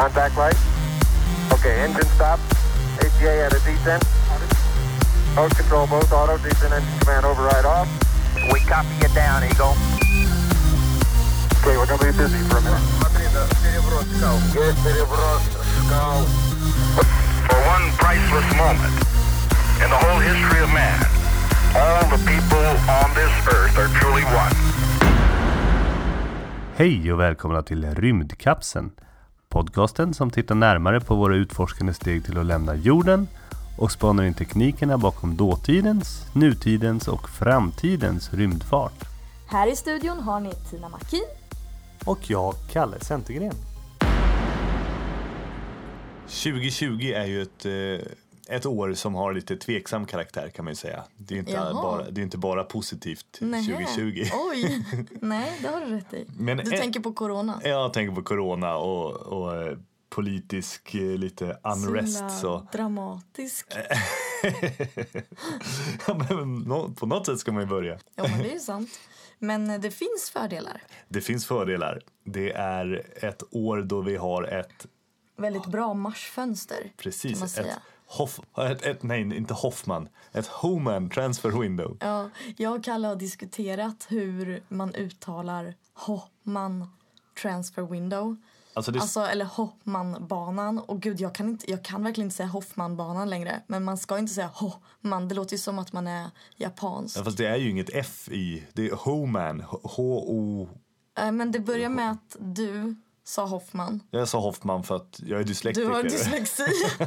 Contact light. Okay, engine stop. ATA at a descent. Mode control both auto, descent engine command override off. We copy you down, Eagle. Okay, we're gonna be busy for a minute. For one priceless moment in the whole history of man, all the people on this earth are truly one. Hej och välkomna till Rymdkapseln. Podcasten som tittar närmare på våra utforskande steg till att lämna jorden och spanar in teknikerna bakom dåtidens, nutidens och framtidens rymdfart. Här i studion har ni Tina Makin. Och jag, Kalle Centergren. 2020 är ju ett, eh, ett år som har lite tveksam karaktär kan man ju säga. Det är inte, Jaha. bara, det är inte bara positivt Nähä. 2020. Oj, nej det har du rätt i. Men du ett- tänker på corona. Jag tänker på corona och, och eh, politisk eh, lite unrest. himla Så. dramatisk. ja, men, på något sätt ska man ju börja. Ja men det är ju sant. Men eh, det finns fördelar. Det finns fördelar. Det är ett år då vi har ett, Väldigt bra marsfönster. Precis, ett. Hoff, ett, ett, nej inte Hoffman, ett Homan transfer window. Ja, jag och Kalle har diskuterat hur man uttalar Hoffman transfer window. Alltså det, Alltså, eller Hoffmanbanan. Och gud, jag kan, inte, jag kan verkligen inte säga Hoffmanbanan längre. Men man ska inte säga Hoffman. Det låter ju som att man är japansk. ja, fast det är ju inget F i, det är Homan, H-O Eh, Men det börjar med att du sa Hoffman. Jag sa Hoffman för att jag är dyslektiker. Du har dyslexi.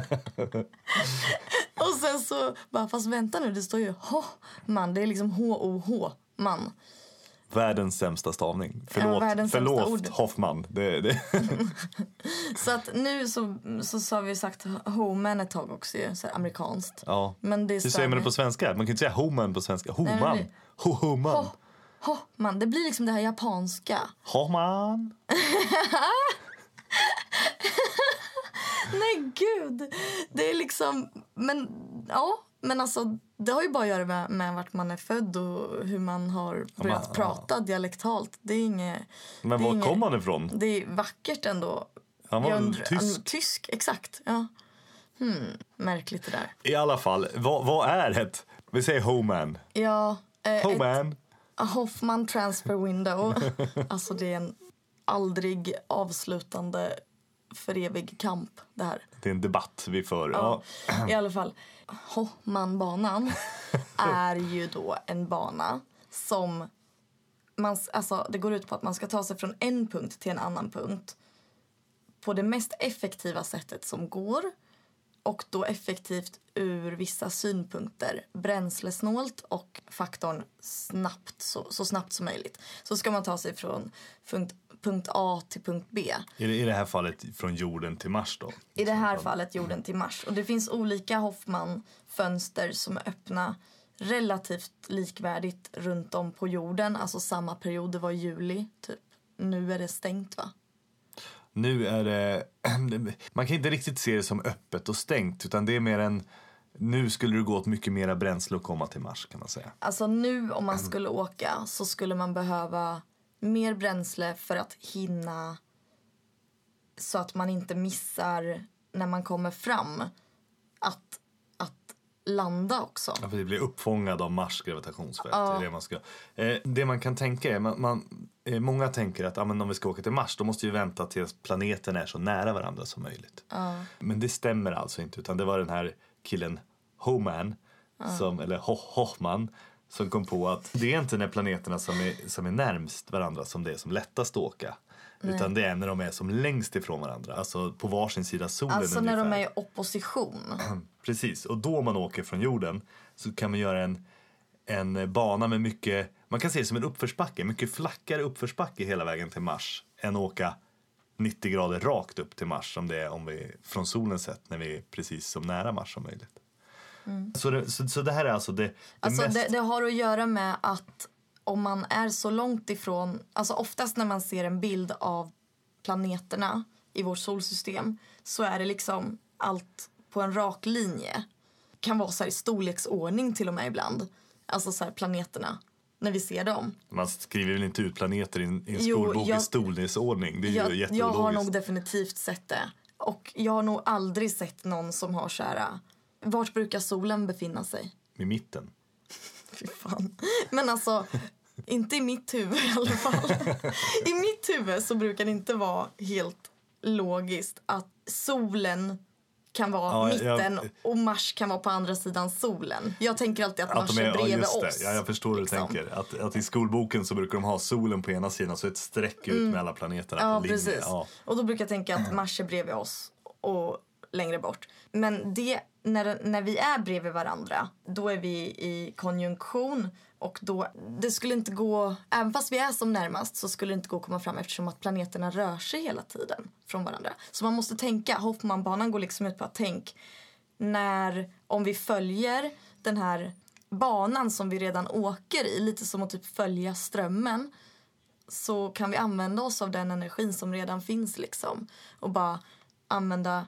och sen så bara, fast vänta nu, det står ju Hoffman. Det är liksom H-O-H, man. Världens sämsta stavning. Förlåt, sämsta förlåt ord. Hoffman. Det, det. Så att nu så, så, så har vi sagt Homan ett tag också ju, så amerikanskt. Ja. Men det Hur säger man det på svenska? Man kan inte säga Homan på svenska. Homan. Homan. Ho- Hoffman, det blir liksom det här japanska. Homan. Nej gud! Det är liksom, men ja, men alltså det har ju bara att göra med, med vart man är född och hur man har börjat ja. prata dialektalt. Det är inget, Men var inget- kom han ifrån? Det är vackert ändå. Han var undrar- tysk? ja, tysk, exakt. Ja. Hmm, märkligt det där. I alla fall, vad, vad är ett... Vi säger Homan. Ja, eh, ett, Homan. a Hoffman transfer window. alltså det är en aldrig avslutande för evig kamp det här. Det är en debatt vi för. Ja. Ja, I alla fall, Hoffmanbanan är ju då en bana som man, alltså, det går ut på att man ska ta sig från en punkt till en annan punkt på det mest effektiva sättet som går och då effektivt ur vissa synpunkter bränslesnålt och faktorn snabbt, så, så snabbt som möjligt. Så ska man ta sig från punkt, punkt A till punkt B. I, det- I det här fallet från jorden till Mars då. I det här fallet jorden till Mars. Och det finns olika Hoffman-fönster som är öppna relativt likvärdigt runt om på jorden. Alltså samma period, det var juli typ. Nu är det stängt va? Nu är det... Man kan inte riktigt se det som öppet och stängt utan det är mer en... Nu skulle det gå åt mycket mera bränsle att komma till Mars kan man säga. Alltså nu om man skulle åka så skulle man behöva mer bränsle för att hinna så att man inte missar när man kommer fram att, att landa också. Ja, för det blir uppfångad av Mars gravitationsfält. Är det, man ska. Eh, det man kan tänka är, man, man, eh, många tänker att ah, men om vi ska åka till Mars då måste vi vänta tills planeten är så nära varandra som möjligt. Men det stämmer alltså inte utan det var den här killen Homan, som, eller Ho Hoffman, som kom på att det är inte när planeterna som är, som är närmst varandra som det är som lättast att åka. Utan det är när de är som längst ifrån varandra, alltså på varsin sida solen Alltså när ungefär. de är i opposition. Precis, och då man åker från jorden så kan man göra en, en bana med mycket, man kan se det som en uppförsbacke, mycket flackare uppförsbacke hela vägen till Mars än att åka 90 grader rakt upp till Mars som det är om vi från solen sett när vi är precis som nära Mars som möjligt. Så, det, så, så det här är alltså det, det Alltså mest... det, det har att göra med att om man är så långt ifrån, alltså oftast när man ser en bild av planeterna i vårt solsystem så är det liksom allt på en rak linje. Kan vara så här i storleksordning till och med ibland. Alltså så här planeterna, när vi ser dem. Man skriver väl inte ut planeter i en, i en skolbok i storleksordning? Det är Jag, ju jag har nog definitivt sett det. Och jag har nog aldrig sett någon som har så här... Vart brukar solen befinna sig? I mitten. Fy fan. Men alltså, inte i mitt huvud i alla fall. I mitt huvud så brukar det inte vara helt logiskt att solen kan vara Ja, jag- mitten och Mars kan vara på andra sidan solen. Jag tänker alltid att Mars är, ja, bredvid det. oss. Ja, jag förstår hur liksom. du tänker. Att, att i skolboken så brukar de ha solen på ena sidan så ett streck ut med alla planeterna Mm. Ja, på linje. precis. Ja. Och då brukar jag tänka att Mars är bredvid oss och längre bort. Men det, när, när vi är bredvid varandra, då är vi i konjunktion och då, det skulle inte gå, även fast vi är som närmast så skulle det inte gå att komma fram eftersom att planeterna rör sig hela tiden från varandra. Så man måste tänka, Hoffmanbanan går liksom ut på att tänk när, om vi följer den här banan som vi redan åker i, lite som att typ följa strömmen så kan vi använda oss av den energin som redan finns liksom och bara använda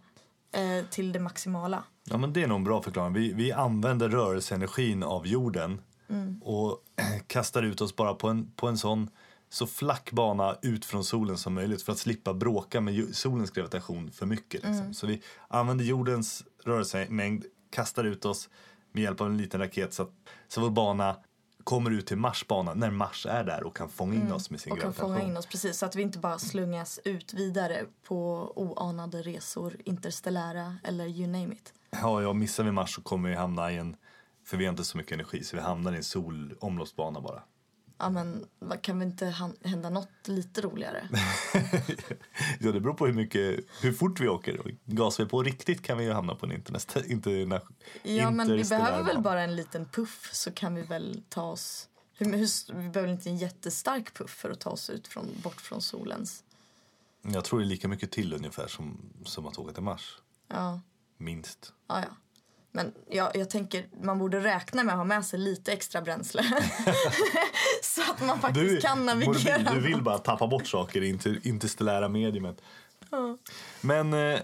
eh, till det maximala. Ja, men det är nog en bra förklaring. Vi, vi använder rörelseenergin av jorden Mm. och kastar ut oss bara på en, på en sån så flack bana ut från solen som möjligt för att slippa bråka med solens gravitation för mycket. Liksom. Mm. Så vi använder jordens rörelsemängd, kastar ut oss med hjälp av en liten raket så att så vår bana kommer ut till Mars bana när Mars är där och kan fånga in oss med sin Mm. Och kan gravitation. fånga in oss precis så att vi inte bara slungas ut vidare på oanade resor, interstellära eller you name it. Ja, ja, missar vi Mars så kommer vi hamna i en, för vi har inte så mycket energi, så vi hamnar i en solomloppsbana bara. Ja men kan vi inte hända något lite roligare? Ja, det beror på hur, mycket, hur fort vi åker. Gasar vi på riktigt kan vi ju hamna på en internet, interna, Ja men vi behöver väl bara en liten puff så kan vi väl ta oss hur, hur, vi behöver inte en jättestark puff för att ta oss ut från, bort från solens. Jag tror det är lika mycket till ungefär som, som att åka till Mars. Ja. Minst. Ja, ja. Men jag, jag tänker man borde räkna med att ha med sig lite extra bränsle. så att man faktiskt kan navigera. du vill bara tappa bort saker i inter, interstellära mediumet. Men, eh,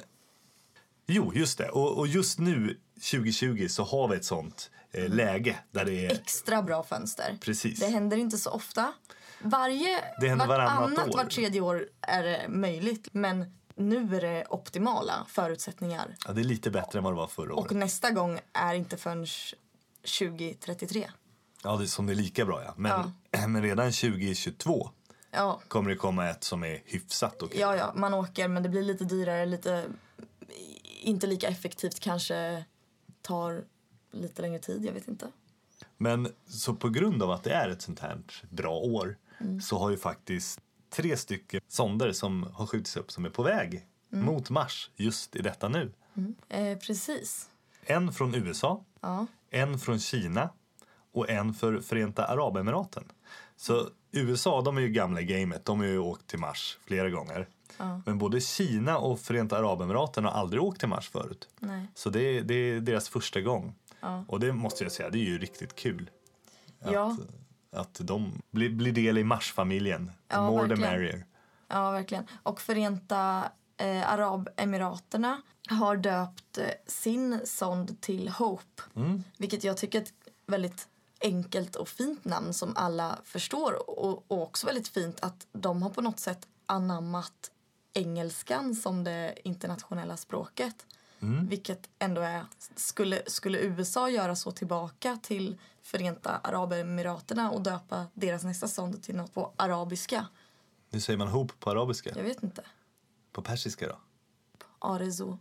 jo just det. Och, och just nu 2020 så har vi ett sånt eh, läge där det är Extra bra fönster. Precis. Det händer inte så ofta. Varje, Det händer vartannat, år. vart tredje år är det möjligt. Men nu är det optimala förutsättningar. Ja, det är lite bättre än vad det var förra året. Och nästa gång är inte förrän 2033. Ja, det, som det är lika bra ja. Men, men redan 2022 Ja, kommer det komma ett som är hyfsat okej. ja, ja, man åker men det blir lite dyrare, lite inte lika effektivt kanske tar lite längre tid, jag vet inte. Men så på grund av att det är ett sånt här bra år Mm. så har ju faktiskt tre stycken sonder som har skjutits upp som är på väg Mm. mot Mars just i detta nu. Eh, precis. En från USA, Ja. en från Kina och en för Förenta Arabemiraten. Så USA, de är ju gamla i gamet. De har ju åkt till Mars flera gånger. Men både Kina och Förenta Arabemiraten har aldrig åkt till Mars förut. Nej. Så det är, det är deras första gång. Och det måste jag säga, det är ju riktigt kul. Ja. Att de blir, blir del i Mars-familjen. The Ja, more the verkligen. merrier. Ja, verkligen. Och Förenta eh, Arabemiraterna har döpt eh, sin sond till Hope. Vilket jag tycker är ett väldigt enkelt och fint namn som alla förstår. Och, och också väldigt fint att de har på något sätt anammat engelskan som det internationella språket. Vilket ändå är... Skulle, skulle USA göra så tillbaka till Förenta Arabemiraterna och döpa deras nästa sond till något på arabiska? Nu säger man hope på arabiska. Jag vet inte. På persiska då? Arezo.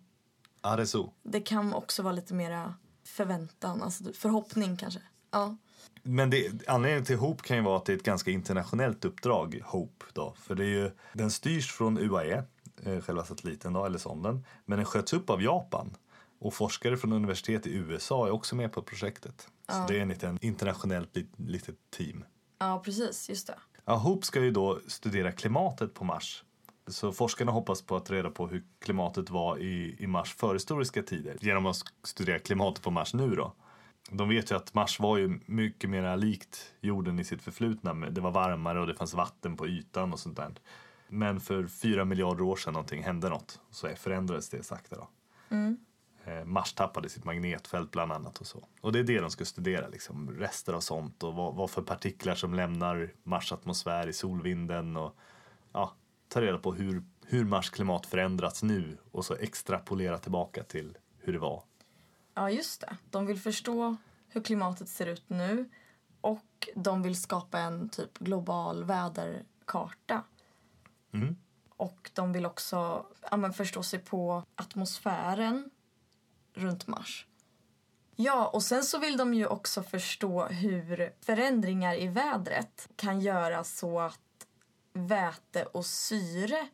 Arezu. Det kan också vara lite mera förväntan, alltså förhoppning kanske. Ja. Men det, anledningen till Hope kan ju vara att det är ett ganska internationellt uppdrag, Hope. Då. För det är ju, den styrs från UAE, eh, själva satelliten då, eller sonden. Men den sköts upp av Japan. Och forskare från universitet i USA är också med på projektet. Så det är en liten internationellt lit, litet team. ja, precis. Just det. Ja, Hope ska ju då studera klimatet på Mars. Så forskarna hoppas på att ta reda på hur klimatet var i, i Mars förhistoriska tider genom att studera klimatet på Mars nu då. De vet ju att Mars var ju mycket mer likt jorden i sitt förflutna. Det var varmare och det fanns vatten på ytan och sånt där. Men för fyra miljarder år sedan någonting hände något. Så förändrades det sakta då. Eh, Mars tappade sitt magnetfält bland annat och så. Och det är det de ska studera, liksom rester av sånt och vad, vad för partiklar som lämnar Mars atmosfär i solvinden och ja, ta reda på hur hur Mars klimat förändrats nu och så extrapolera tillbaka till hur det var. Ja, just det. De vill förstå hur klimatet ser ut nu och de vill skapa en typ global väderkarta. Mm. Och de vill också ja, men förstå sig på atmosfären runt Mars. Ja, och sen så vill de ju också förstå hur förändringar i vädret kan göra så att väte och syre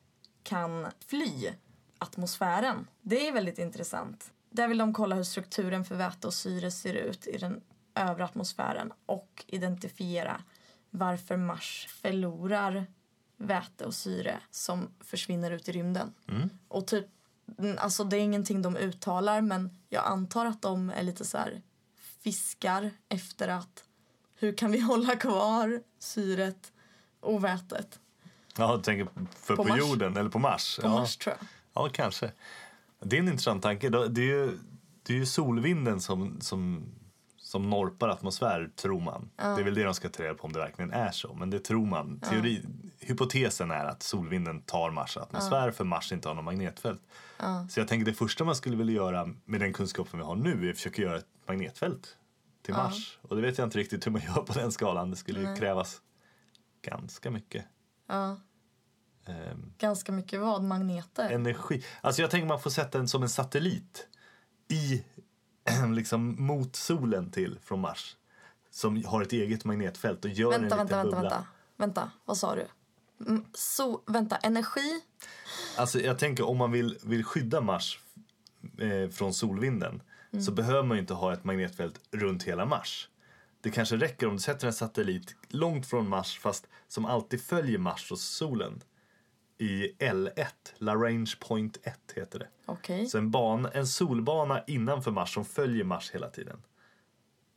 kan fly atmosfären. Det är väldigt intressant. Där vill de kolla hur strukturen för väte och syre ser ut i den övre atmosfären och identifiera varför Mars förlorar väte och syre som försvinner ut i rymden. Och typ, mm, alltså det är ingenting de uttalar men jag antar att de är lite så här fiskar efter att hur kan vi hålla kvar syret och vätet Ja, du tänker för På på, Mars. jorden eller på Mars? på ja. Mars tror jag. Ja, kanske. Det är en intressant tanke. Det är ju, det är ju solvinden som, som, som norpar atmosfär, tror man. Det är väl det de ska ta reda på om det verkligen är så. Men det tror man. Teori, Hypotesen är att solvinden tar Mars atmosfär för Mars inte har något magnetfält. Så jag tänker det första man skulle vilja göra med den kunskapen vi har nu är att försöka göra ett magnetfält till Mars. Och det vet jag inte riktigt hur man gör på den skalan. Det skulle ju krävas ganska mycket. Ja. ehm, Ganska mycket vad? Magneter? energi. Alltså jag tänker man får sätta den som en satellit i liksom mot solen till från Mars. Som har ett eget magnetfält och gör vänta, en vänta, liten vänta, bubbla. vänta. Vänta, vad sa du? Mm, Så, vänta, energi? Alltså jag tänker om man vill, vill skydda Mars eh, från solvinden Mm. så behöver man ju inte ha ett magnetfält runt hela Mars. Det kanske räcker om du sätter en satellit långt från Mars fast som alltid följer Mars och solen i L1, Lagrange Point 1 heter det. Okej. Så en, bana, en solbana innanför Mars som följer Mars hela tiden.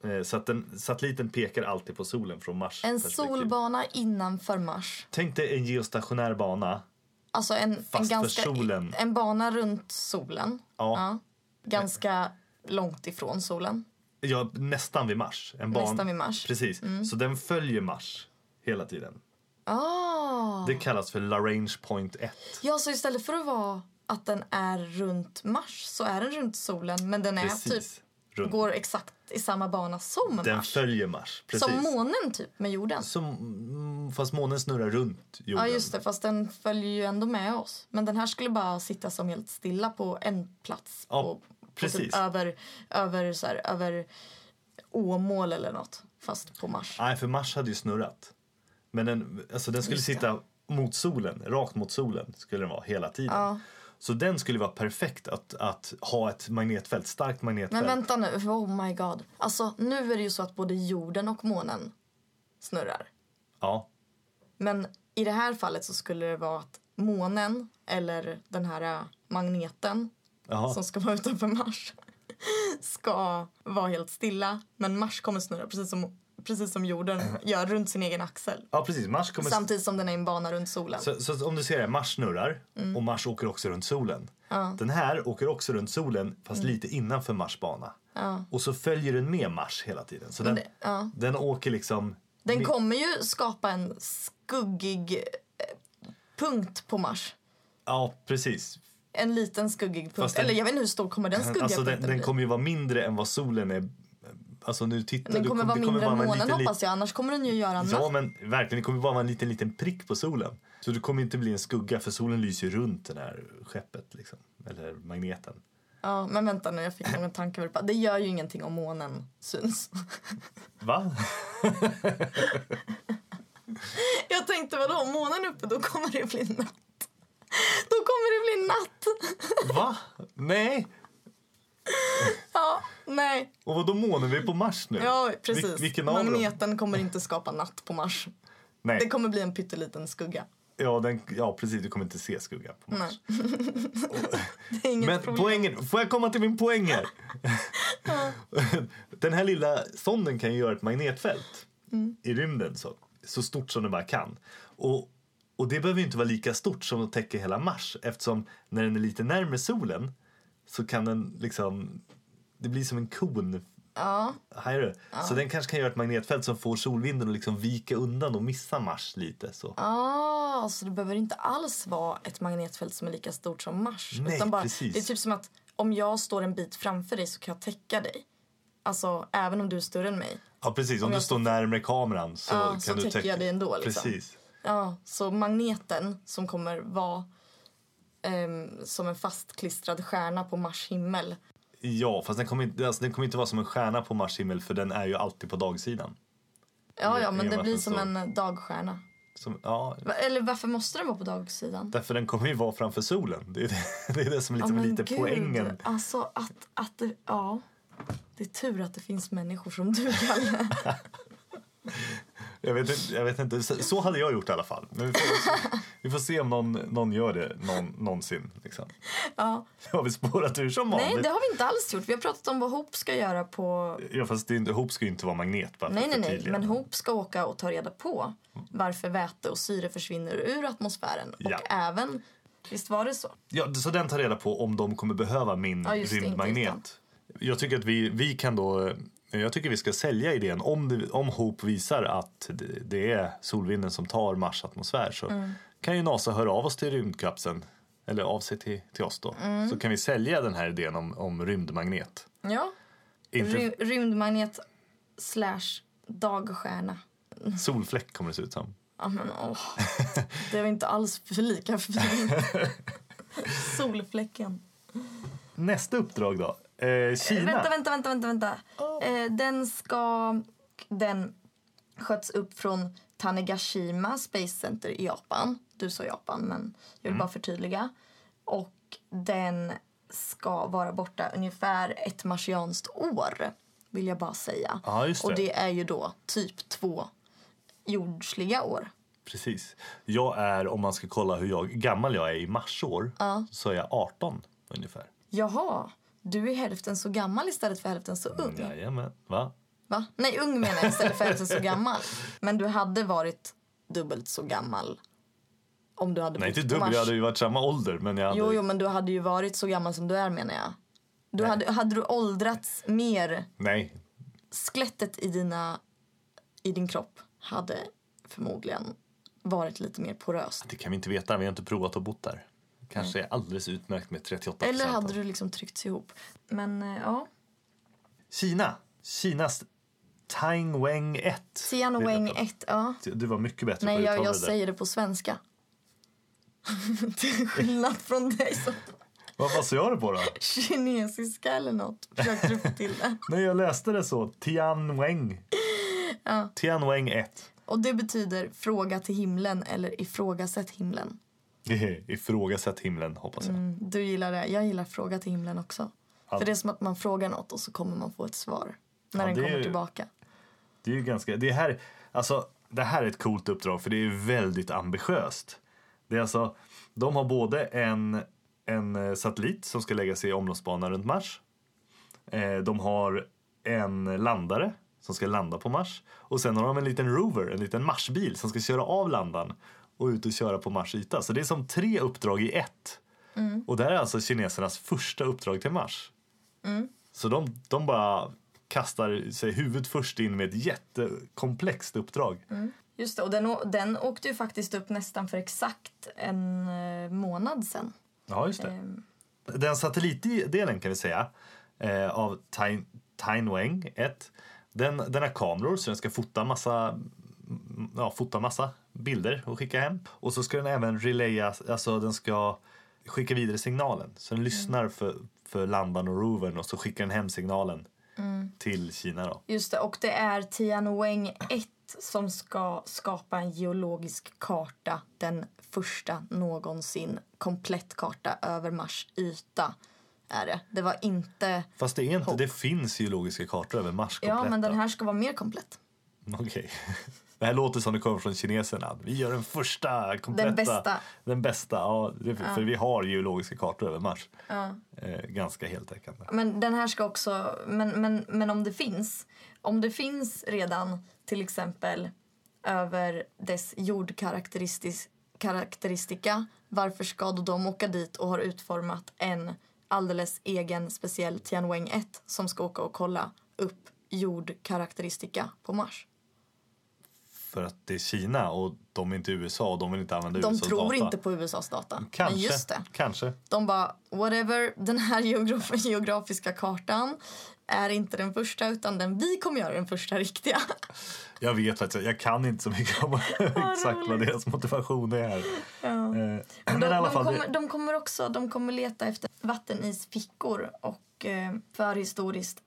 Eh, Så att den, satelliten pekar alltid på solen från Mars En solbana innanför Mars. Tänk dig en geostationär bana. Alltså en, en, ganska, solen. en bana runt solen. Ja. Ganska långt ifrån solen. Ja, nästan vid Mars. En ban- Nästan vid Mars. Precis. Så den följer Mars hela tiden. Ah. Det kallas för Lagrange Point 1. Ja, så istället för att vara att den är runt Mars så är den runt solen men den är Precis. typ Runt. går exakt i samma bana som Den Mars. följer Mars. Precis. Som månen typ med jorden. Som, fast månen snurrar runt jorden. Ja just det, fast den följer ju ändå med oss. Men den här skulle bara sitta som helt stilla på en plats. Ja, på, på precis. Typ över, över, så här, över Åmål eller något. Fast på Mars. Nej, för Mars hade ju snurrat. Men den, alltså den skulle sitta mot solen, rakt mot solen skulle den vara hela tiden. Ja. Så den skulle vara perfekt att, att ha ett magnetfält, starkt magnetfält. Men vänta nu, oh my god. Alltså nu är det ju så att både jorden och månen snurrar. Ja, Men i det här fallet så skulle det vara att månen eller den här äh, magneten Jaha. som ska vara utanför Mars ska vara helt stilla. Men Mars kommer snurra precis som, precis som jorden gör runt sin egen axel. ja precis. Mars kommer... Samtidigt som den är en bana runt solen. Så, så om du ser det, Mars snurrar Mm. och Mars åker också runt solen. Den här åker också runt solen fast Mm. lite innanför Mars bana. Och så följer den med Mars hela tiden. Så den, det- ja. den åker liksom... Den med- kommer ju skapa en skuggig eh, punkt på Mars. Ja, precis. En liten skuggig punkt. Den- Eller jag vet inte hur stor kommer den skuggiga Alltså den, punkten den bli. kommer ju vara mindre än vad solen är. Alltså nu tittar du kommer vara det mindre än vara en månen liten, hoppas jag. Annars kommer den ju göra Ja men verkligen, det kommer bara vara en liten, liten prick på solen. Så det kommer inte bli en skugga för solen lyser ju runt det här skeppet liksom. Eller magneten. Ja, men vänta nu, jag fick någon tanke. på. Det gör ju ingenting om månen syns. Va? Jag tänkte vadå, om månen är uppe då kommer det bli natt. Då kommer det bli natt. Va? Nej! Ja, nej. Och vad då månen? Vi är på Mars nu. Ja, precis. Vil- vilken av dem? Kommer inte skapa natt på Mars. Nej. Det kommer bli en pytteliten skugga. Ja, den, ja, precis. Du kommer inte se skugga på Mars. Nej. Men problem. poängen, får jag komma till min poäng här? Den här lilla sonden kan ju göra ett magnetfält Mm. i rymden så, så stort som den bara kan. Och, och det behöver inte vara lika stort som att täcka hela Mars eftersom när den är lite närmare solen så kan den liksom, det blir som en kon Ja, du? Så den kanske kan göra ett magnetfält som får solvinden att liksom vika undan och missa Mars lite. Så. ah, så det behöver inte alls vara ett magnetfält som är lika stort som Mars. Nej, utan bara, precis. Det är typ som att om jag står en bit framför dig så kan jag täcka dig. Alltså även om du är större än mig. Ja, precis. Om, Om du står närmare kameran så Ja, kan så du täcker täcka. jag dig ändå, liksom. Precis. Ja, så magneten som kommer vara ehm, som en fastklistrad stjärna på Mars himmel. Ja, fast den kommer, inte, alltså, den kommer inte vara som en stjärna på Mars himmel för den är ju alltid på dagsidan. Ja, ja, men det blir som den en dagstjärna. Som, ja, Eller varför måste den vara på dagsidan? därför den kommer ju vara framför solen. Det är det, det, är det som är Ja, liksom men lite gud, poängen. Alltså att, att det, ja. Det är tur att det finns människor som du, Kalle. Jag vet, inte- jag vet inte, så, hade jag gjort i alla fall. Men vi får, vi får se om någon, någon gör det någon, någonsin. Liksom. Ja. Det har vi spårat ur som vanligt. Nej, det har vi inte alls gjort. Vi har pratat om vad Hope ska göra på... Ja, fast det, inte- Hoop ska ju inte vara magnet. Bara Nej, nej, nej. Men Hope ska åka och ta reda på varför väte och syre försvinner ur atmosfären. Ja. Och även... Visst var det så? Ja, så den tar reda på om de kommer behöva min Ja, rymdmagnet. Jag tycker att vi, vi kan då... Jag tycker vi ska sälja idén. Om, det, om Hope visar att det, är solvinden som tar Mars atmosfär så Mm. kan ju NASA höra av oss till rymdkapseln. Eller av sig till, till oss då. Mm. Så kan vi sälja den här idén om, om rymdmagnet. Ja. Inte Ry- rymdmagnet slash dagstjärna. solfläck kommer det se ut som. Ja, men åh. Det var inte alls för lika fint. Solfläcken. Nästa uppdrag då. Eh, Kina. Vänta, vänta, vänta, vänta. vänta. Eh, den ska... Den sköts upp från Tanegashima Space Center i Japan. Du sa Japan, men jag vill bara förtydliga. Och den ska vara borta ungefär ett marsianskt år, vill jag bara säga. Ja, just det. Och det är ju då typ två jordsliga år. Precis. Jag är, om man ska kolla hur jag, gammal jag är i marsår, så är jag 18 ungefär. Jaha, du är hälften så gammal istället för hälften så ung. Jajamän. Va? Va? Nej, ung menar jag istället för hälften så gammal. Men du hade varit dubbelt så gammal om du hade Nej, inte på dubbel. Mars. Jag hade ju varit samma ålder. Men jag hade... Jo, jo, men du hade ju varit så gammal som du är menar jag. Du hade, hade du åldrats mer, Nej. skelettet i, dina, i din kropp hade förmodligen varit lite mer poröst. Det kan vi inte veta. Vi har inte provat att bott där. Kanske är alldeles utmärkt med 38 Eller hade du liksom tryckts ihop. Men eh, ja, Kina. Kinas Tang Weng 1. Tianwen 1, ja. Du var mycket bättre Nej, på att jag, jag det säger det på svenska. Till skillnad från dig som Vad, vad sa jag det på då? kinesiska eller något. Försökte du få till det. Nej, jag läste det så. Tian Weng. Tian Weng 1. Och det betyder fråga till himlen eller ifrågasätt himlen. Ifrågasätt himlen, hoppas jag. Du gillar det. Jag gillar fråga till himlen också. Ja. För det är som att man frågar något och så kommer man få ett svar. När Ja, den kommer ju- tillbaka. Det är ju ganska, det här, alltså, det här är ett coolt uppdrag för det är väldigt ambitiöst. Det är alltså, de har både en, en eh, satellit som ska lägga sig i omloppsbana runt Mars. Eh, de har en landare som ska landa på Mars. Och sen har de en liten rover, en liten Marsbil som ska köra av landaren och ut och köra på Mars yta. Så det är som tre uppdrag i ett. Och det här är alltså kinesernas första uppdrag till Mars. Så de, de bara kastar sig huvudet först in med ett jättekomplext uppdrag. Just det, och den, den åkte ju faktiskt upp nästan för exakt en eh, månad sen. Ja, just det. Ehm, Den satellitdelen kan vi säga eh, av Tain- Tainweng 1. Den, den har kameror så den ska fota massa, mm, ja, fota massa bilder och skicka hem. Och så ska den även relaya, alltså den ska skicka vidare signalen. Så den lyssnar för, för landaren och rovern och så skickar den hem signalen till Kina då. Just det, och det är Tianwen 1 som ska skapa en geologisk karta. Den första någonsin. Komplett karta över Mars yta är det. Det var inte... Fast det är inte, det finns geologiska kartor över Mars Ja, men den här ska vara mer komplett. Okej. Det här låter som det kommer från kineserna. Vi gör den första kompletta. bästa. Den bästa, ja. För vi har geologiska kartor över Mars. Eh, ganska heltäckande. Men den här ska också... Men, men, men om det finns... Om det finns redan till exempel över dess jordkaraktäristika varför ska då de åka dit och har utformat en alldeles egen speciell Tianwen 1 som ska åka och kolla upp jordkaraktäristika på Mars. För att det är Kina och de är inte USA och de vill inte använda De USAs tror data. inte på USAs data. Kanske. Men just det. Kanske. De bara, whatever, den här geograf geografiska kartan är inte den första utan den vi kommer göra den första riktiga. Jag vet faktiskt, jag kan inte så mycket om exakt vad deras motivation är. Eh, Men De, i alla de, fall, kommer, de kommer också de kommer leta efter vattenisfickor och eh, förhistoriskt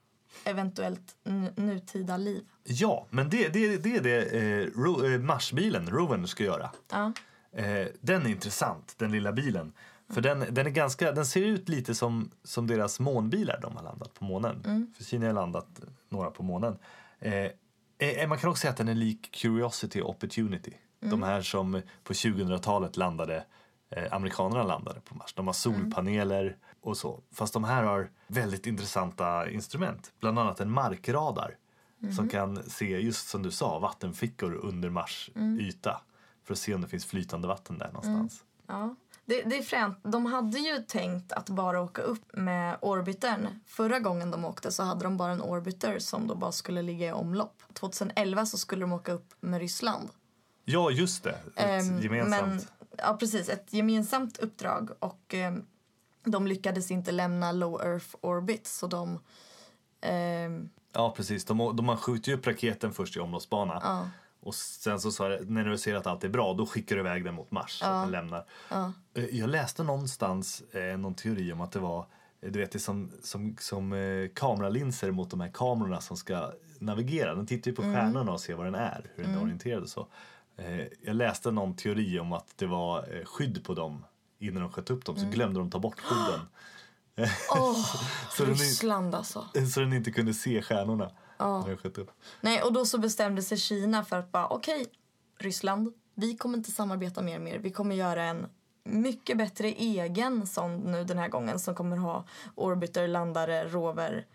eventuellt nutida liv. Ja, men det, det, det är det eh, ro, eh, Marsbilen, Rovern, ska göra. Ja. Eh, den är intressant, den lilla bilen. För den, den, är ganska, den ser ut lite som, som deras månbilar de har landat på månen. För Kina har landat några på månen. Eh, eh, man kan också säga att den är lik Curiosity och Opportunity. De här som på 2000-talet landade, eh, amerikanerna landade på Mars. De har solpaneler och så. Fast de här har väldigt intressanta instrument. Bland annat en markradar som kan se, just som du sa, vattenfickor under Mars yta. För att se om det finns flytande vatten där någonstans. Ja. Det, det är fränt. De hade ju tänkt att bara åka upp med orbitern. Förra gången de åkte så hade de bara en orbiter som då bara skulle ligga i omlopp. 2011 så skulle de åka upp med Ryssland. Ja, just det. Ett Ehm, gemensamt. Men, ja, precis. Ett gemensamt uppdrag. Och ehm, de lyckades inte lämna low earth orbit. Så de... ehm, Ja, precis. De, de har skjutit upp raketen först i omloppsbana. Ja. Och sen så sa det, när du ser att allt är bra, då skickar du iväg den mot Mars. Så att den lämnar. Eh, Jag läste någonstans eh, någon teori om att det var eh, du vet, det är som, som, som eh, kameralinser mot de här kamerorna som ska navigera. Den tittar ju på stjärnorna och ser vad den är, hur den är orienterad och så. Eh, jag läste någon teori om att det var eh, skydd på dem innan de sköt upp dem, så glömde de ta bort skydden. Åh, Så den är- Ryssland alltså. Så den inte kunde se stjärnorna upp. Nej, och då så bestämde sig Kina för att bara okej, Ryssland, vi kommer inte samarbeta mer mer. Vi kommer göra en mycket bättre egen sond nu den här gången som kommer ha orbiter, landare, rover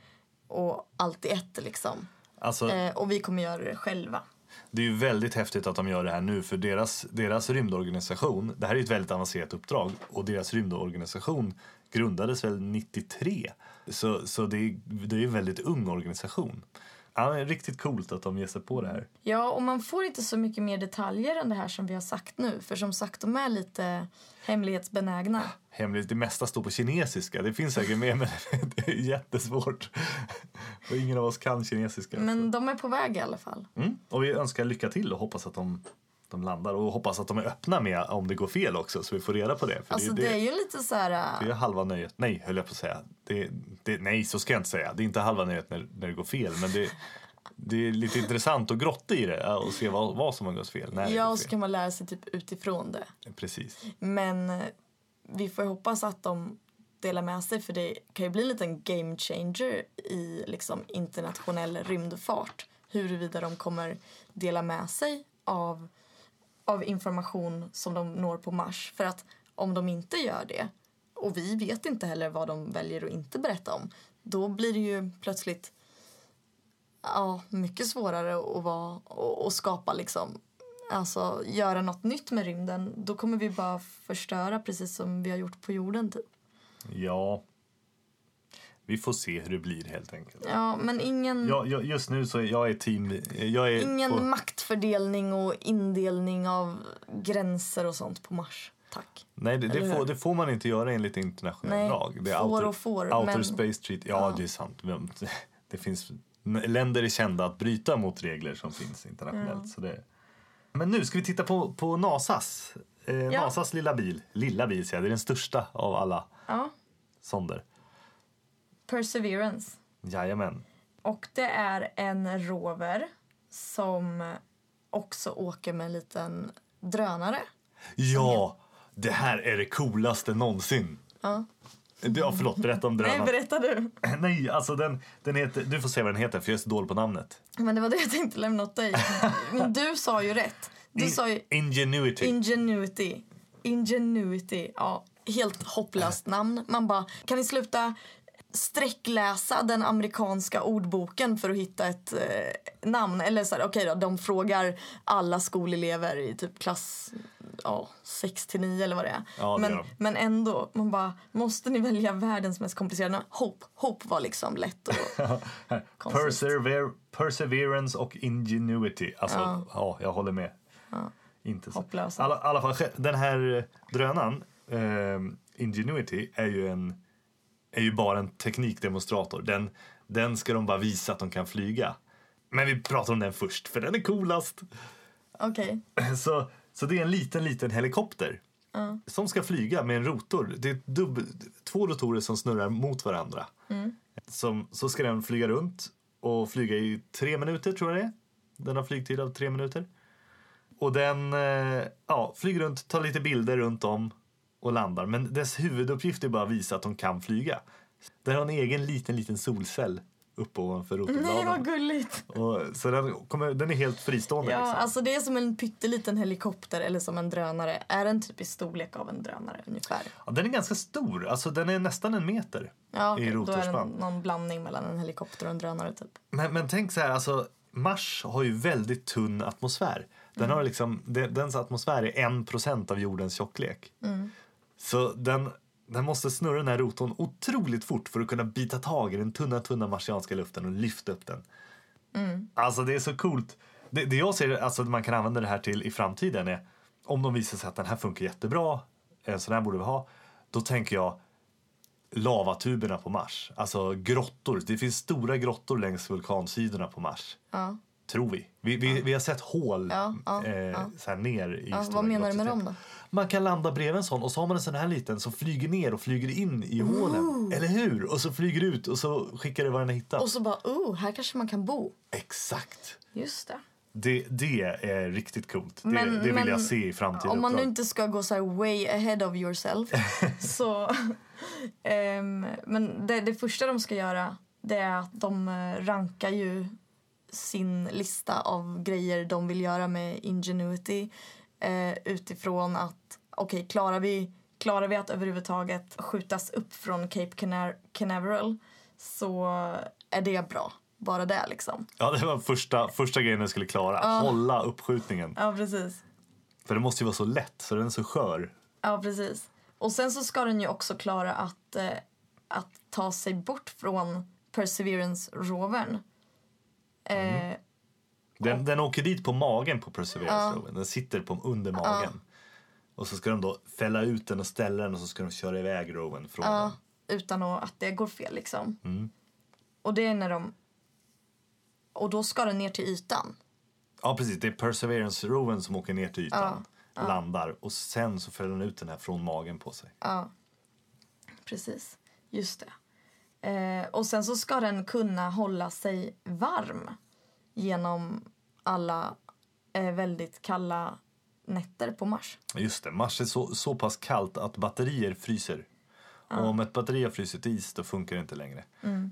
och allt i ett liksom. Alltså, Eh, och vi kommer göra det själva. Det är ju väldigt häftigt att de gör det här nu för deras, deras rymdorganisation, det här är ju ett väldigt avancerat uppdrag och deras rymdorganisation grundades väl 93. Så, så det, är, det är en väldigt ung organisation. Ja, det är riktigt coolt att de ger sig på det här. Ja, och man får inte så mycket mer detaljer än det här som vi har sagt nu. För som sagt, de är lite hemlighetsbenägna. Hemligt, det mesta står på kinesiska. Det finns säkert med men det är jättesvårt. Och ingen av oss kan kinesiska. Men de är på väg i alla fall. Mm. Och vi önskar lycka till och hoppas att de, de landar och hoppas att de är öppna med om det går fel också så vi får reda på det. För Alltså det, det är ju lite så här... äh, Det är halva nöjet. Nej, höll jag på att säga. Det, det, nej, så ska jag inte säga. Det är inte halva nöjet när, när det går fel. Men det, det är lite intressant att grotta i det och se vad, vad som har gått fel. När Ja, och så kan man lära sig typ utifrån det. Precis. Men eh, vi får hoppas att de delar med sig för det kan ju bli en liten game changer i liksom internationell rymdfart. Huruvida de kommer dela med sig av, av information som de når på Mars. För att om de inte gör det och vi vet inte heller vad de väljer att inte berätta om då blir det ju plötsligt ja, mycket svårare att, vara, och, och skapa liksom alltså göra något nytt med rymden då kommer vi bara förstöra precis som vi har gjort på jorden typ. Ja. Vi får se hur det blir helt enkelt. Ja, men ingen, Ja, jag, just nu så är jag är team... Jag är ingen på, maktfördelning och indelning av gränser och sånt på Mars. Tack. nej, det, det, får, det får man inte göra enligt internationell Nej, lag. Det är får outer, och får, outer men- Space Treaty. Ja, det är sant. Det finns... Länder är kända att bryta mot regler som finns internationellt. Så det, men nu ska vi titta på, på Nasas. Eh, Ja. Nasas lilla bil. Lilla bil säger jag, det är den största av alla Ja, sonder. Perseverance. Jajamän. Och det är en rover som också åker med en liten drönare. Ja, det här är det coolaste någonsin. Ja. Ja, förlåt, berätta om Nej, drönaren. berätta du. Nej, alltså den, den heter, du får säga vad den heter för jag är så dålig på namnet. Men det var det jag tänkte lämna åt dig. Men du sa ju rätt. Du In- sa ju Ingenuity. Ingenuity. Ingenuity. Ja, helt hopplöst namn. Man bara, kan ni sluta sträckläsa den amerikanska ordboken för att hitta ett eh, namn? Eller så här, okej då, de frågar alla skolelever i typ klass ja, 6 till 9 eller vad det är. Ja, det men, de. men ändå, man bara, måste ni välja världens mest komplicerade? Hope, Hope var liksom lätt och. Persever perseverance och ingenuity. Alltså, ja, Ja. jag håller med. Inte så. Hopplösa. Alla, alla fall, den här drönaren, eh, Ingenuity, är ju, en, är ju bara en teknikdemonstrator. Den, den ska de bara visa att de kan flyga. Men vi pratar om den först, för den är coolast. Okej. Så, så det är en liten, liten helikopter som ska flyga med en rotor. Det är dubbel, två rotorer som snurrar mot varandra. Som, så ska den flyga runt och flyga i tre minuter, tror jag det är. Den har flygtid av tre minuter. Och den eh, ja, flyger runt, tar lite bilder runt om och landar. Men dess huvuduppgift är bara att visa att de kan flyga. Den har en egen liten, liten solcell uppe ovanför Nej, rotorbladen. vad gulligt. Och, så den, kommer, den är helt fristående. Ja, liksom. alltså det är som en pytteliten helikopter eller som en drönare. Är den typ i storlek av en drönare ungefär? Ja, den är ganska stor, alltså den är nästan en meter Ja, i okej, då är det rotorspann. någon blandning mellan en helikopter och en drönare typ. Men, men tänk så här, alltså Mars har ju väldigt tunn atmosfär. Den har liksom, de- dens atmosfär är en procent av jordens tjocklek. Så den, den måste snurra den här rotorn otroligt fort för att kunna bita tag i den tunna, tunna marsianska luften och lyfta upp den. Alltså det är så coolt. Det, det jag ser alltså, att man kan använda det här till i framtiden är om de visar sig att den här funkar jättebra, en sån här borde vi ha, då tänker jag lavatuberna på Mars. Alltså grottor. Det finns stora grottor längs vulkansidorna på Mars. Ja. Tror vi. Vi, vi, vi har sett hål Ja, ja, eh, ja. Så här ner i Ja, vad menar du med dem då? Man kan landa bredvid en sån och så har man en sån här liten som flyger ner och flyger in i hålen. Eller hur? Och så flyger ut och så skickar det vad den har hittat. Och så bara, oh, här kanske man kan bo. Exakt. Just det. Det, det är riktigt coolt. Det, Men- det vill men jag se i framtiden. Om man nu inte ska gå så här way ahead of yourself så... ehm, men det, det första de ska göra det är att de eh, rankar ju sin lista av grejer de vill göra med Ingenuity eh, utifrån att okej, klarar, vi, klarar vi att överhuvudtaget skjutas upp från Cape Canar- Canaveral så är det bra. Bara det liksom. Ja, det var första, första grejen den skulle klara. Hålla uppskjutningen. Ja, precis. För det måste ju vara så lätt, så den är så skör. Ja, precis. Och sen så ska den ju också klara att, eh, att ta sig bort från Perseverance-rovern. Eh, Den, den åker dit på magen på Perseverance roven. Den sitter på, under magen. Och så ska de då fälla ut den och ställa den och så ska de köra iväg roven från den. utan att, det går fel liksom. Mm. Och det är när de... Och då ska den ner till ytan. Ja, precis. Det är Perseverance roven som åker ner till ytan. Landar och sen så fäller den ut den här från magen på sig. Ja, precis. Just det. Eh, och sen så ska den kunna hålla sig varm genom alla eh, väldigt kalla nätter på Mars. Just det, Mars är så, så pass kallt att batterier fryser. Och om ett batteri har frysit is då funkar det inte längre.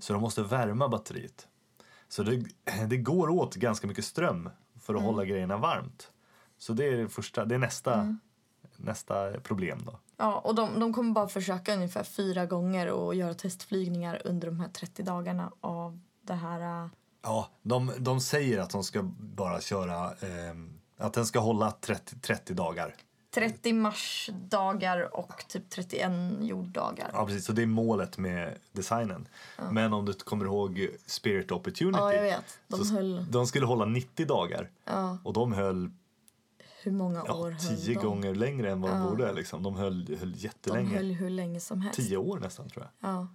Så de måste värma batteriet. Så det, det går åt ganska mycket ström för att hålla grejerna varmt. Så det är, det första, det är nästa, nästa problem då. Ja, och de, de kommer bara försöka ungefär fyra gånger och göra testflygningar under de här 30 dagarna av det här... äh, Ja, de, de säger att de ska bara köra, ehm, att den ska hålla 30, 30 dagar. 30 marsdagar och typ 31 jorddagar. Ja, precis. Så det är målet med designen. Men om du kommer ihåg Spirit Opportunity. Ja, jag vet. De höll- de skulle hålla 90 dagar. Och de höll Hur många ja, år höll 10 de? gånger längre än vad de borde. Liksom. De höll, höll De jättelänge. höll hur länge som helst. 10 år nästan tror jag. Ja,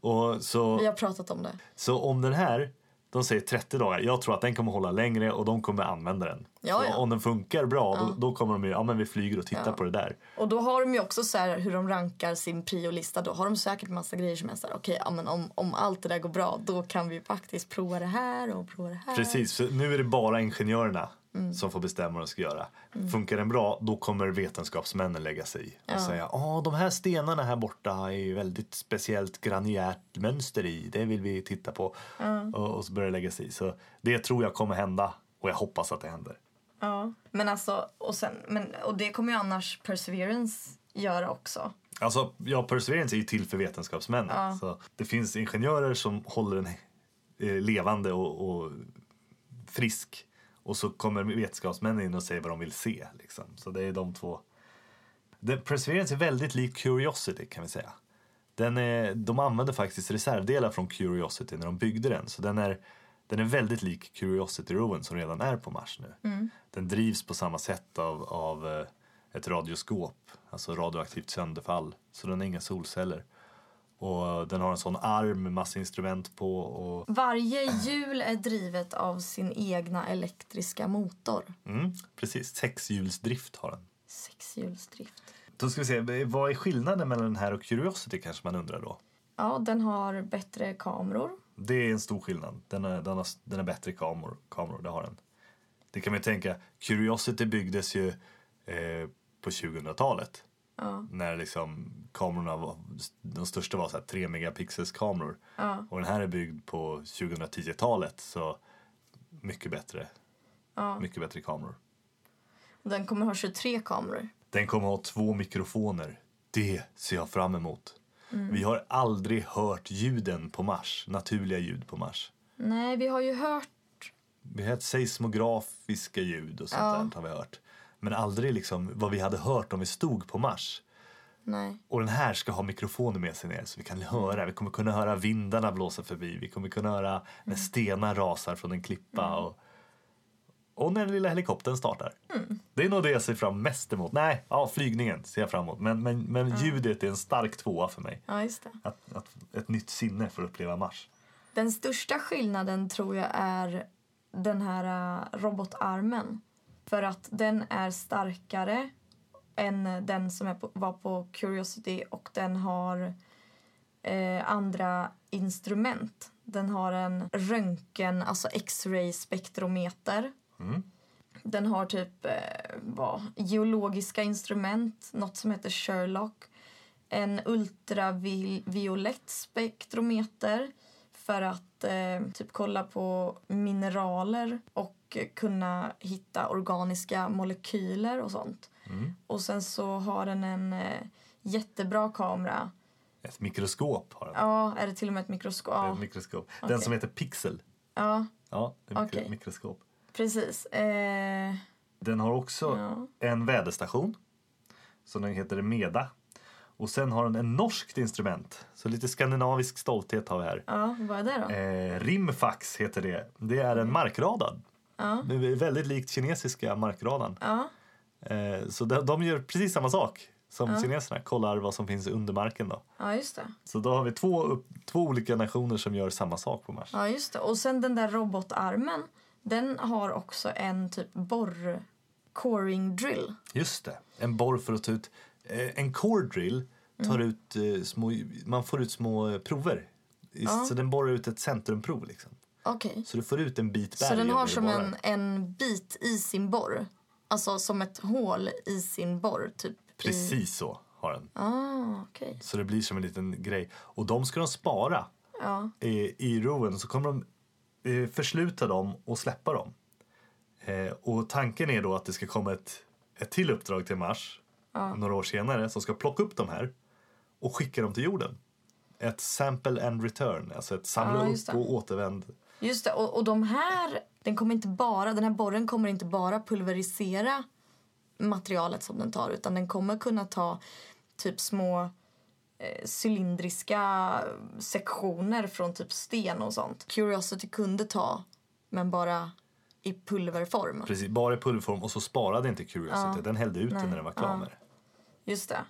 Och så, vi har pratat om det. så om den här, de säger 30 dagar. Jag tror att den kommer hålla längre och de kommer använda den. Ja, ja. om den funkar bra då, då kommer de ju, ja men vi flyger och tittar på det där. Och då har de ju också så här hur de rankar sin priolista. Då har de säkert massa grejer som är så här, okej, ja, men om, om allt det där går bra då kan vi faktiskt prova det här och prova det här. Precis, för nu är det bara ingenjörerna Mm. som får bestämma vad de ska göra. Funkar den bra, då kommer vetenskapsmännen lägga sig i och säga att de här stenarna här borta är ju väldigt speciellt graniärt mönster i. Det vill vi titta på. Och, och så börjar det lägga sig i. Så det tror jag kommer hända och jag hoppas att det händer. Ja. Men alltså, och, sen, men, och det kommer ju annars Perseverance göra också. Alltså, ja, Perseverance är ju till för vetenskapsmännen. Så det finns ingenjörer som håller den eh, levande och, och frisk. Och så kommer vetenskapsmännen in och säger vad de vill se. Liksom. Så det är de två The Perseverance är väldigt lik Curiosity kan vi säga. Den är, de använde faktiskt reservdelar från Curiosity när de byggde den. Så den är, den är väldigt lik Curiosity roven som redan är på Mars nu. Den drivs på samma sätt av, av eh, ett radioskop, alltså radioaktivt sönderfall. Så den har inga solceller. Och den har en sån arm med massa instrument på. Och, Varje hjul är drivet av sin egna elektriska motor. mm, precis, sexhjulsdrift har den. Sexhjulsdrift. Då ska vi se, vad är skillnaden mellan den här och Curiosity kanske man undrar då? Ja, den har bättre kameror. Det är en stor skillnad. Den är, den har, den är bättre kameror, kameror, det har den. Det kan man ju tänka, Curiosity byggdes ju eh, på 2000-talet. När liksom kamerorna var, de största var så här 3 megapixels kameror. Och den här är byggd på 2010-talet så mycket bättre. Mycket bättre kameror. Den kommer ha 23 kameror. Den kommer ha två mikrofoner. Det ser jag fram emot. Vi har aldrig hört ljuden på Mars, naturliga ljud på Mars. Nej, vi har ju hört... Vi har hört seismografiska ljud och sånt där har vi hört. Men aldrig liksom vad vi hade hört om vi stod på Mars. Nej. Och den här ska ha mikrofoner med sig ner så vi kan höra. Vi kommer kunna höra vindarna blåsa förbi. Vi kommer kunna höra när stenar rasar från en klippa. Och, och när den lilla helikoptern startar. Det är nog det jag ser fram mest emot. Nej, ja, flygningen ser jag fram emot. Men, men, men ljudet är en stark tvåa för mig. Ja. Att, att ett nytt sinne för att uppleva Mars. Den största skillnaden tror jag är den här äh, robotarmen. För att den är starkare än den som är på, var på Curiosity och den har eh, andra instrument. Den har en röntgen, alltså x-ray spektrometer. Den har typ eh, vad, geologiska instrument, något som heter Sherlock. En ultraviolett spektrometer för att eh, typ kolla på mineraler och eh, kunna hitta organiska molekyler och sånt. Och sen så har den en eh, jättebra kamera. Ett mikroskop har den. Ja, är det till och med ett mikroskop? Ja, ett mikroskop. Den som heter Pixel. ja Ja, det är mikro- Okej. mikroskop. precis. Eh, Den har också Ja. en väderstation. Som den heter Meda. Och sen har den en norskt instrument. Så lite skandinavisk stolthet har vi här. ja, vad är det då? Eh, Rimfax heter det. Det är en markradar. Ja. Det är väldigt likt kinesiska markradarn. Ja, Eh, så de, de gör precis samma sak som kineserna. Kollar vad som finns under marken då. ja, just det. Så då har vi två, upp, två olika nationer som gör samma sak på Mars. Ja, just det. Och sen den där robotarmen, den har också en typ borr coring drill. Just det. En borr för att ta ut... Eh, en core drill tar Mm. ut eh, små... Man får ut små prover. I- Så den borrar ut ett centrumprov liksom. Okej. Så du får ut en bit berg. Så den har som en, en bit i sin borr. Alltså som ett hål i sin borr, typ. I... Precis så har den. Ah, okej. Så det blir som en liten grej. Och de ska de spara Ja. i, i roven. Så kommer de eh, försluta dem och släppa dem. Eh, och tanken är då att det ska komma ett, ett till uppdrag till Mars några år senare som ska plocka upp de här och skicka dem till jorden. Ett sample and return, alltså ett samla Ja, upp och återvänd. Just det. Och, och de här, den kommer inte bara, den här borren kommer inte bara pulverisera materialet som den tar utan den kommer kunna ta typ små eh, cylindriska sektioner från typ sten och sånt. Curiosity kunde ta, men bara i pulverform. Precis, bara i pulverform och så sparade inte Curiosity. Den hällde ut den när den var klar Ja. med det. Just det.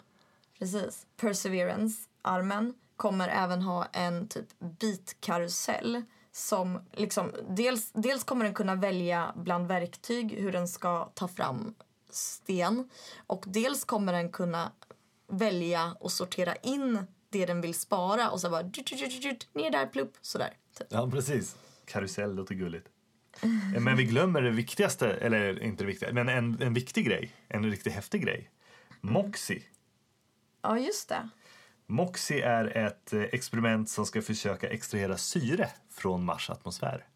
Precis. Perseverance, armen, kommer även ha en typ bitkarusell som liksom, dels, dels kommer den kunna välja bland verktyg hur den ska ta fram sten och dels kommer den kunna välja och sortera in det den vill spara och så bara dut, dut, dut, ner där, plupp, sådär. Typ. Ja, precis. Karusell låter gulligt. Eh, Men vi glömmer det viktigaste, eller inte det viktiga, men en, en viktig grej. En riktigt häftig grej. Moxie. Ja, just det. Moxie är ett eh, experiment som ska försöka extrahera syre från Mars atmosfär.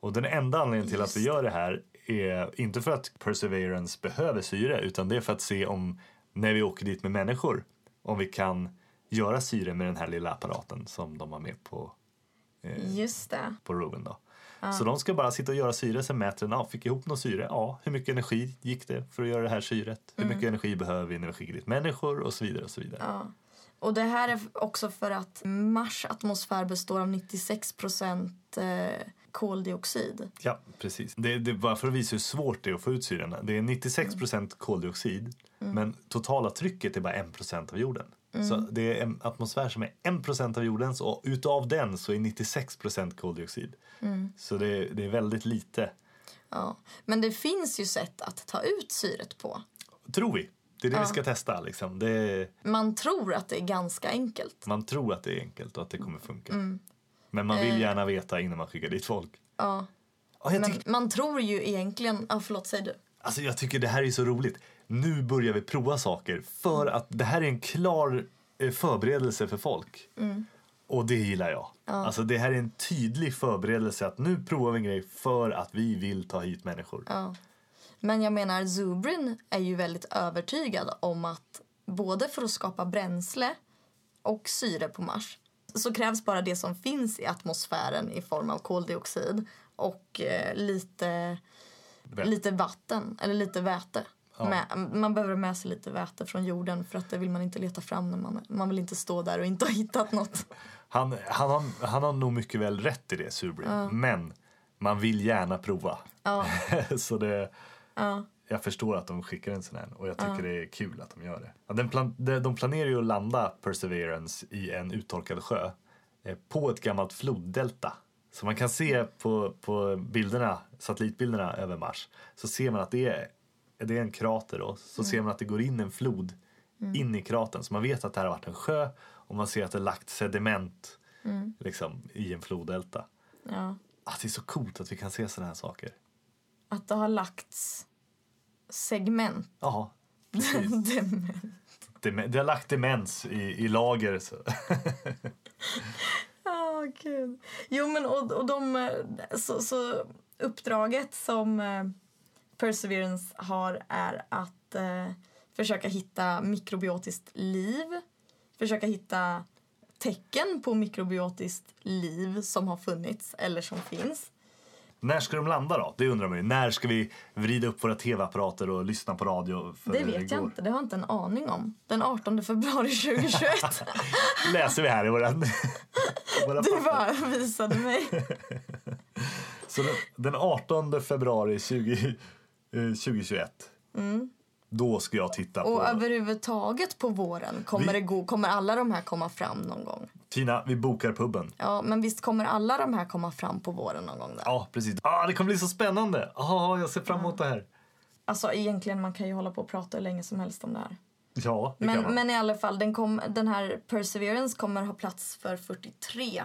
Och den enda anledningen till att vi gör det här är inte för att Perseverance behöver syre utan det är för att se om, när vi åker dit med människor, om vi kan göra syre med den här lilla apparaten som de har med på, Just det. på roven. Då. Så de ska bara sitta och göra syre, sen mäter den, ja, fick ihop något syre, ja, hur mycket energi gick det för att göra det här syret? Hur mycket energi behöver vi energigrigt människor och så vidare och så vidare. Ja. Och det här är också för att Mars atmosfär består av 96 procent eh, koldioxid. Ja, precis. Det, det är bara för att visa hur svårt det är att få ut syrorna. Det är 96 procent koldioxid, men totala trycket är bara 1 procent av jorden. Så det är en atmosfär som är 1 procent av jordens och utav den så är 96 procent koldioxid. Så det, är- det är väldigt lite, Ja. Men det finns ju sätt att ta ut syret på. tror vi. Det är det vi ska testa. Liksom. Det Man tror att det är ganska enkelt. man tror att det är enkelt och att det kommer funka. Men man vill gärna veta innan man skickar dit folk. Ja. Ja, Men man tror ju egentligen... Ja, förlåt, säg du. alltså, jag tycker det här är så roligt. Nu börjar vi prova saker för att det här är en klar eh, förberedelse för folk. Och det gillar jag. Alltså det här är en tydlig förberedelse att nu provar vi en grej för att vi vill ta hit människor. Ja. Men jag menar, Zubrin är ju väldigt övertygad om att både för att skapa bränsle och syre på Mars så krävs bara det som finns i atmosfären i form av koldioxid och eh, lite, Väl- lite vatten, eller lite väte. Med, man behöver med sig lite väte från jorden för att det vill man inte leta fram när man, man vill inte stå där och inte ha hittat något. Han, han, har, han har nog mycket väl rätt i det, Subrin. Men man vill gärna prova. så det, jag förstår att de skickar en sån här och jag tycker det är kul att de gör det. Ja, den plan, de, planerar ju att landa Perseverance i en uttorkad sjö eh, på ett gammalt floddelta. Så man kan se på, på bilderna, satellitbilderna över Mars så ser man att det är, det är en krater då. Så ser man att det går in en flod in i kratern. Så man vet att det här har varit en sjö och man ser att det lagt sediment liksom, i en floddelta. Ja. Ah, det är så coolt att vi kan se sådana här saker. Att det har lagts segment. Ja. Dement. det, har lagt demens i, i lager. Så. Ja, gud. Jo, men och, och de... Så, så uppdraget som eh, Perseverance har är att eh, försöka hitta mikrobiotiskt liv. Försöka hitta tecken på mikrobiotiskt liv som har funnits eller som finns. När ska de landa då? Det undrar man ju. När ska vi vrida upp våra tv-apparater och lyssna på radio? För Det vet jag går? inte, det har jag inte en aning om. Den 18 februari 2021. läser vi här i våran, våra Du papper. bara visade mig. Så den, den 18 februari 20, eh, 2021. Då ska jag titta. Och på... överhuvudtaget på våren kommer, Vi- det gå, kommer alla de här komma fram någon gång. Tina, vi bokar puben. Ja, men visst kommer alla de här komma fram på våren någon gång där? Ja, precis. Ah, det kommer bli så spännande. Ah, jag ser fram emot det här. Alltså egentligen man kan ju hålla på och prata hur länge som helst om det här. Ja, det kan Men, man. men i alla fall, den, kom, den här Perseverance kommer ha plats för 43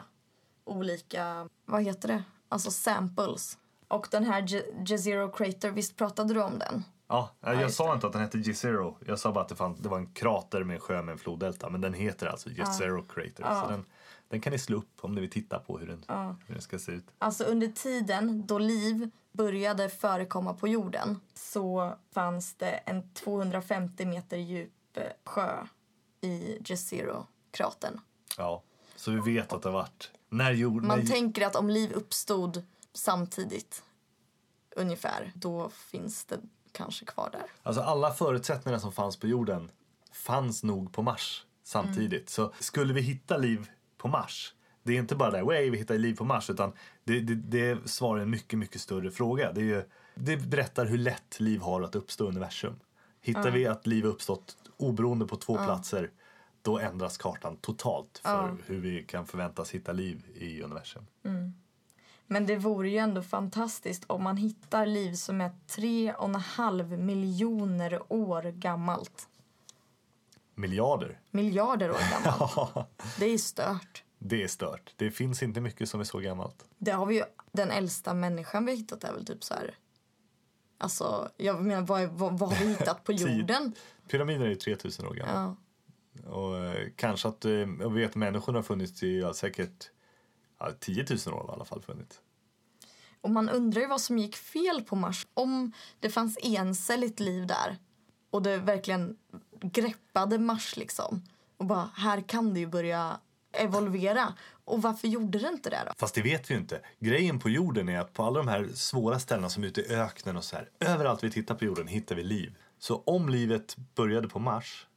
olika, vad heter det? Alltså samples. Och den här Jezero Crater, visst pratade du om den? Ja, jag just sa det. inte att den hette G-Zero. Jag sa bara att det, fann, det var en krater med en sjö med en floddelta. Men den heter alltså G-Zero Crater. Så den, den kan ni slå upp om ni vill titta på hur den, hur den ska se ut. Alltså under tiden då liv började förekomma på jorden så fanns det en 250 meter djup eh, sjö i Jezero-kratern. Ja, så vi vet att det har varit... När jord, Man när, tänker att om liv uppstod samtidigt ungefär, då finns det kanske kvar där. Alltså alla förutsättningar som fanns på jorden fanns nog på Mars samtidigt. Så skulle vi hitta liv på Mars, det är inte bara där, way vi hittar liv på Mars, utan det, det, det svarar en mycket, mycket större fråga. Det, är ju, det berättar hur lätt liv har att uppstå i universum. Hittar vi att liv uppstått oberoende på två platser, då ändras kartan totalt för hur vi kan förväntas hitta liv i universum. Men det vore ju ändå fantastiskt om man hittar liv som är tre och en halv miljoner år gammalt. Miljarder, Miljarder år gammalt. Det är stört. det är stört. Det finns inte mycket som är så gammalt. Det har vi ju, den äldsta människan vi har hittat är väl typ så här... Alltså, jag menar, vad, vad, vad har vi hittat på jorden? Pyramider är ju 3000 år gamla. Ja. Och eh, kanske att, eh, jag vet människorna har funnits i ja, säkert ja, 10 000 år har i alla fall funnits. Och man undrar ju vad som gick fel på Mars. Om det fanns encelligt liv där och det verkligen greppade Mars liksom och bara, här kan det ju börja evolvera. Och varför gjorde det inte det då? Fast det vet vi ju inte. Grejen på jorden är att på alla de här svåra ställena som är ute i öknen och så här, överallt vi tittar på jorden hittar vi liv. Så om livet började på Mars,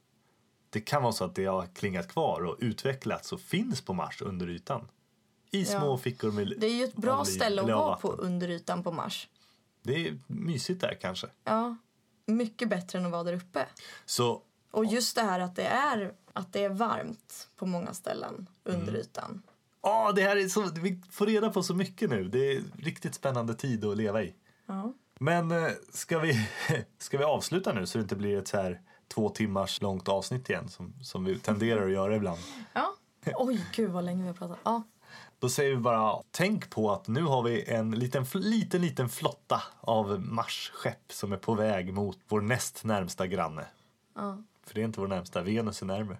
det kan vara så att det har klingat kvar och utvecklats och finns på Mars under ytan. I Ja. små fickor med Det är ju ett bra ställe att vara på under ytan på Mars. Det är mysigt där kanske. Ja, mycket bättre än att vara där uppe. Så Och just det här att det är, att det är varmt på många ställen under Mm. ytan. Ja, det här är så, vi får reda på så mycket nu. Det är riktigt spännande tid att leva i. Ja. Men eh, ska vi, ska vi avsluta nu så det inte blir ett så här två timmars långt avsnitt igen som, som vi tenderar att göra ibland. ja. Oj, gud vad länge vi har pratat. Ja. Då säger vi bara tänk på att nu har vi en liten, liten, liten flotta av Mars-skepp som är på väg mot vår näst närmsta granne. Ja. För det är inte vår närmsta, Venus är närmare.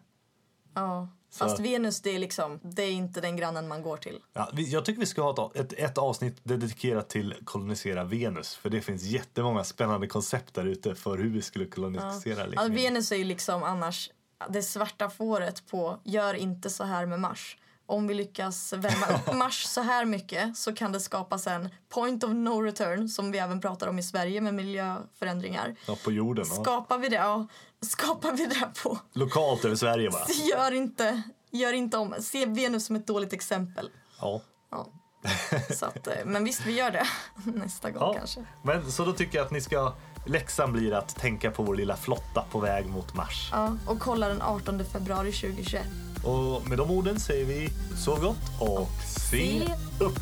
ja. Så- Fast Venus, det är liksom, det är inte den grannen man går till. Ja, vi, jag tycker vi ska ha ett, ett, ett avsnitt dedikerat till kolonisera Venus. För det finns jättemånga spännande koncept där ute för hur vi skulle kolonisera. Ja, Venus är ju liksom annars det svarta fåret på gör inte så här med Mars. Om vi lyckas värma upp Mars så här mycket så kan det skapas en point of no return som vi även pratar om i Sverige med miljöförändringar. Ja, på jorden. Ja. Skapar vi det, ja, skapar vi det på Lokalt över Sverige bara. Gör inte, gör inte om. Se Venus som ett dåligt exempel. Ja. Ja. Så att, eh, men visst, vi gör det nästa gång Ja. kanske. Men så då tycker jag att ni ska Läxan blir att tänka på vår lilla flotta på väg mot Mars. Ja, och kolla den 18 februari 2021. Och med de orden säger vi sov gott och se Se upp!